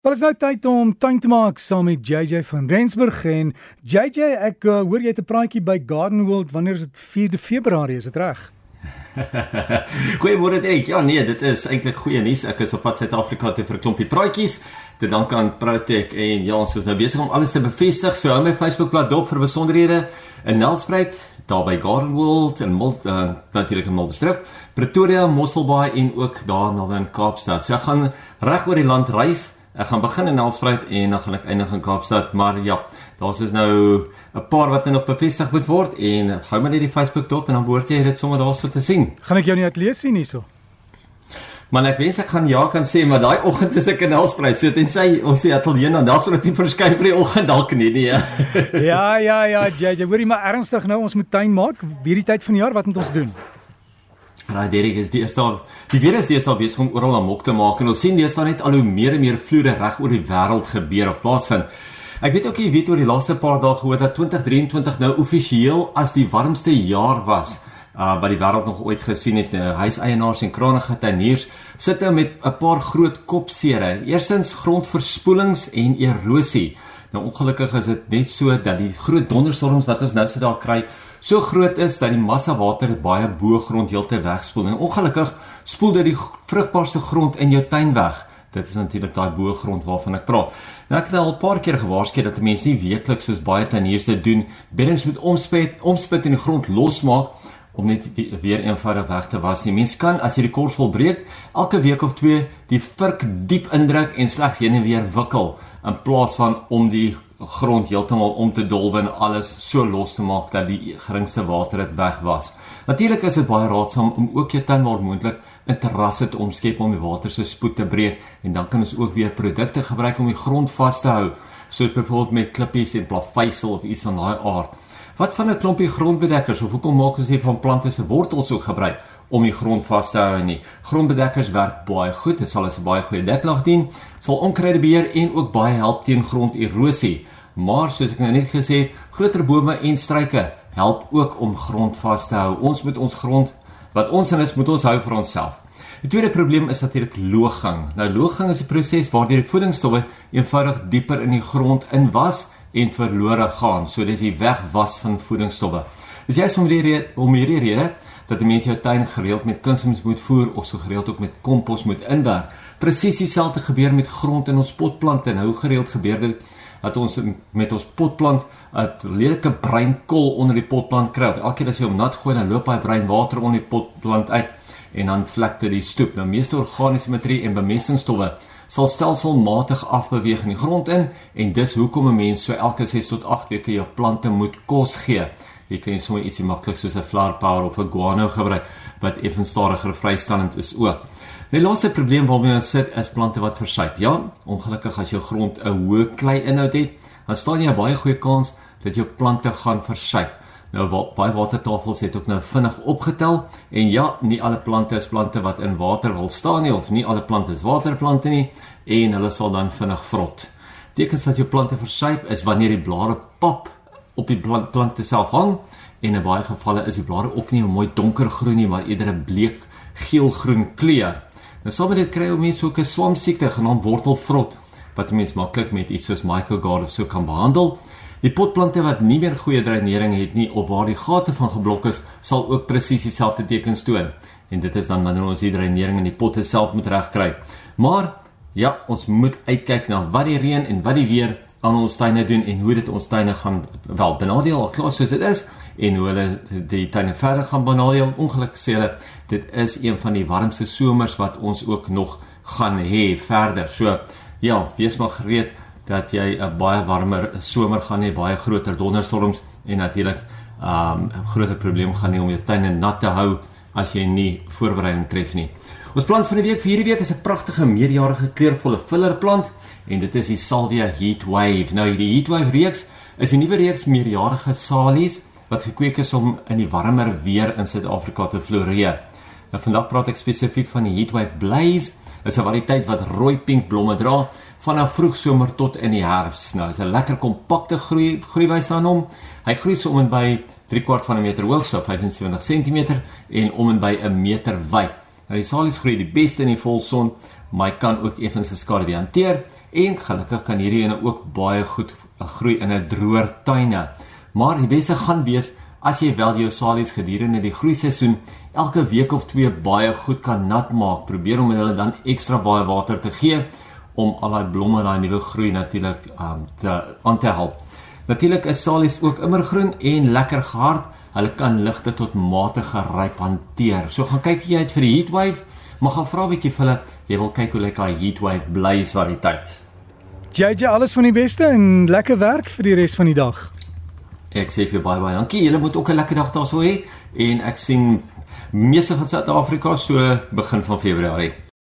Wel is nou tyd om tuin te maak saam met JJ van Rensburg en JJ ek uh, hoor jy het 'n praatjie by Garden World wanneer is dit 4de Februarie is dit reg? Goeiemôre Dirk. Ja nee, dit is eintlik goeie nuus. Ek is op pad Suid-Afrika te vir 'n klompie praatjies te dank aan Protec en ja, ons is nou besig om alles te bevestig. So hou my Facebookblad dop vir besonderhede in Nelspruit, daar by Garden World en uh, natuurlik in Mulderstrip, Pretoria, Mosselbaai en ook daar naby in Kaapstad. So ek gaan reg oor die land reis Ek gaan begin in Nelspruit en dan gaan ek eindig in Kaapstad, maar ja, daar's is nou 'n paar wat nog bevestig moet word en hou maar net die Facebook dop en dan behoort jy dit sommer daarso te sien. Gaan ek jou nie uitlees sien hierso? Maar ek wens ek kan ja kan sê, maar daai oggend is ek in Nelspruit, so tensy ons sê ateljee dan daar's vir 'n verskyn vir die oggend dalk nie nee. ja, ja, ja, JJ, hoorie maar ernstig nou, ons moet tuin maak hierdie tyd van die jaar, wat moet ons doen? Raai Derek is die eerste die virus is al besig om oral amok te maak en ons sien deesdae net al hoe meer en meer vloede reg oor die wêreld gebeur of plaasvind. Ek weet ook jy weet oor die laaste paar dae gehoor dat 2023 nou offisieel as die warmste jaar was uh wat die wêreld nog ooit gesien het. Nou, huiseienaars en krangige tuiniers sit nou met 'n paar groot kopsere. Eerstens grondverspoelings en erosie. Nou ongelukkig is dit net so dat die groot donderstorms wat ons nou sit daar kry so groot is dat die massa water baie bo grond heeltyd wegspoel en ongelukkig spoel dit die vrugbaarste grond in jou tuin weg. Dit is natuurlik daai bo grond waarvan ek praat. Nou ek het al 'n paar keer gewaarsku dat mense nie weekliks soos baie tuiniers dit doen, beddings moet omspit, omspit in die grond losmaak om net weer eenvoudig weg te was nie. Mens kan as jy die kors volbreek, elke week of twee die vurk diep indruk en slegs heen en weer wikkel in plaas van om die grond heeltemal om te dolwe en alles so los te maak dat die geringste water dit weg was. Natuurlik is dit baie raadsaam om ook jou tuin waar moontlik 'n terrasse te omskep om die water se spoed te breek en dan kan ons ook weer produkte gebruik om die grond vas te hou, soos byvoorbeeld met klippies en plaveisel of iets van daai aard. Wat van 'n klompie grondbedekkers of hoekom maak ons nie van plante se wortels ook gebruik om die grond vas te hou nie? Grondbedekkers werk baie goed, dit sal as 'n baie goeie deklag dien, sal onkruide beheer en ook baie help teen gronderosie. Maar soos ek nou net gesê het, groter bome en struike help ook om grond vas te hou. Ons moet ons grond wat ons in is, moet ons hou vir onsself. Die tweede probleem is natuurlik loging. Nou loging is 'n proses waardeur die voedingsstowwe eenvoudig dieper in die grond inwas en verlore gaan. So dis die wegwas van voedingsstowwe. Dis jy som die rede om hierdie rede dat mense jou tuin gereeld met kunsmis moet voer of so gereeld ook met kompos moet inwerk. Presies dieselfde gebeur met grond in ons potplante. Nou gereeld gebeur dit dat ons met ons potplant 'n lelike breinkol onder die potplant kry. Elke keer as jy hom nat gooi, dan loop hy brein water onder die potplant uit en dan vlek dit die stoep. Nou meeste organiese materie en bemestingsstowwe sal stelselmatig afbeweeg in die grond in en dis hoekom 'n mens so elke 6 tot 8 weke jou plante moet kos gee. Jy kan sommer ietsie maklik soos 'n flower power of 'n guano gebruik wat effens stadiger vrystellend is ook. Die laaste probleem waarmee ons sit is plante wat versuip. Ja, ongelukkig as jou grond 'n hoë klei-inhoud het, dan staan jy 'n baie goeie kans dat jou plante gaan versuip. Nou baie watertafels het ook nou vinnig opgetel en ja, nie alle plante is plante wat in water wil staan nie of nie alle plante is waterplante nie en hulle sal dan vinnig vrot. Tekens dat jou plante versuip is wanneer die blare pap op die plant, plante self hang en in baie gevalle is die blare ook nie mooi donkergroen nie maar eerder 'n bleek geelgroen kleur. Nou met dit kry ou mense ook 'n swamsiekte genaamd wortelvrot wat mense maklik met iets soos MycoGuard of so kan behandel. Die potplante wat nie meer goeie dreinering het nie of waar die gate van geblok is, sal ook presies dieselfde tekens toon. En dit is dan wanneer ons die dreinering in die potte self moet regkry. Maar ja, ons moet uitkyk na wat die reën en wat die weer aan ons tuine doen en hoe dit ons tuine gaan wel benadeel al klaar soos dit is en hoe hulle die tuine verder gaan benadeel. Ongelukkig sê hulle dit is een van die warmste somers wat ons ook nog gaan hê verder. So ja, wees maar gereed dat jy 'n baie warmer somer gaan hê, baie groter donderstorms en natuurlik 'n um, groter probleem gaan hê om jou tuine nat te hou as jy nie voorbereiding tref nie. Ons plant van die week vir hierdie week is 'n pragtige meerjarige kleurvolle fillerplant en dit is die Salvia Heatwave. Nou hierdie Heatwave reeks is 'n nuwe reeks meerjarige salies wat gekweek is om in die warmer weer in Suid-Afrika te floreer. Nou vandag praat ek spesifiek van die Heatwave Blaze. Is 'n variëteit wat rooi pink blomme dra vanaf vroegsomer tot in die herfs. Nou, is 'n lekker kompakte groei groeiwyse aan hom. Hy groei so om en by 3 kwart van 'n meter hoog, so 75 cm en om en by 'n meter wyd. Nou die salies groei die beste in die volson maar hy kan ook effens skade hanteer en gelukkig kan hierdie ene ook baie goed groei in 'n droër tuine. Maar die beste gaan wees as jy wel jou salies gedurende die groeiseisoen elke week of twee baie goed kan nat maak. Probeer om hulle dan ekstra baie water te gee om al daai blomme daai nuwe groei natuurlik um, te aan te help. Natuurlik is salies ook immergroen en lekker gehard. Hulle kan ligte tot matige ryp hanteer. So gaan kyk jy uit vir die heatwave, maar gaan vra 'n bietjie vir hulle, jy wil kyk hoe lekker daai heatwave bly is variëteit. JJ, alles van die beste en lekker werk vir die res van die dag. Ek sê vir baie baie dankie. Julle moet ook 'n lekker dag daarso hê en ek sien meeste van Suid-Afrika so begin van Februarie.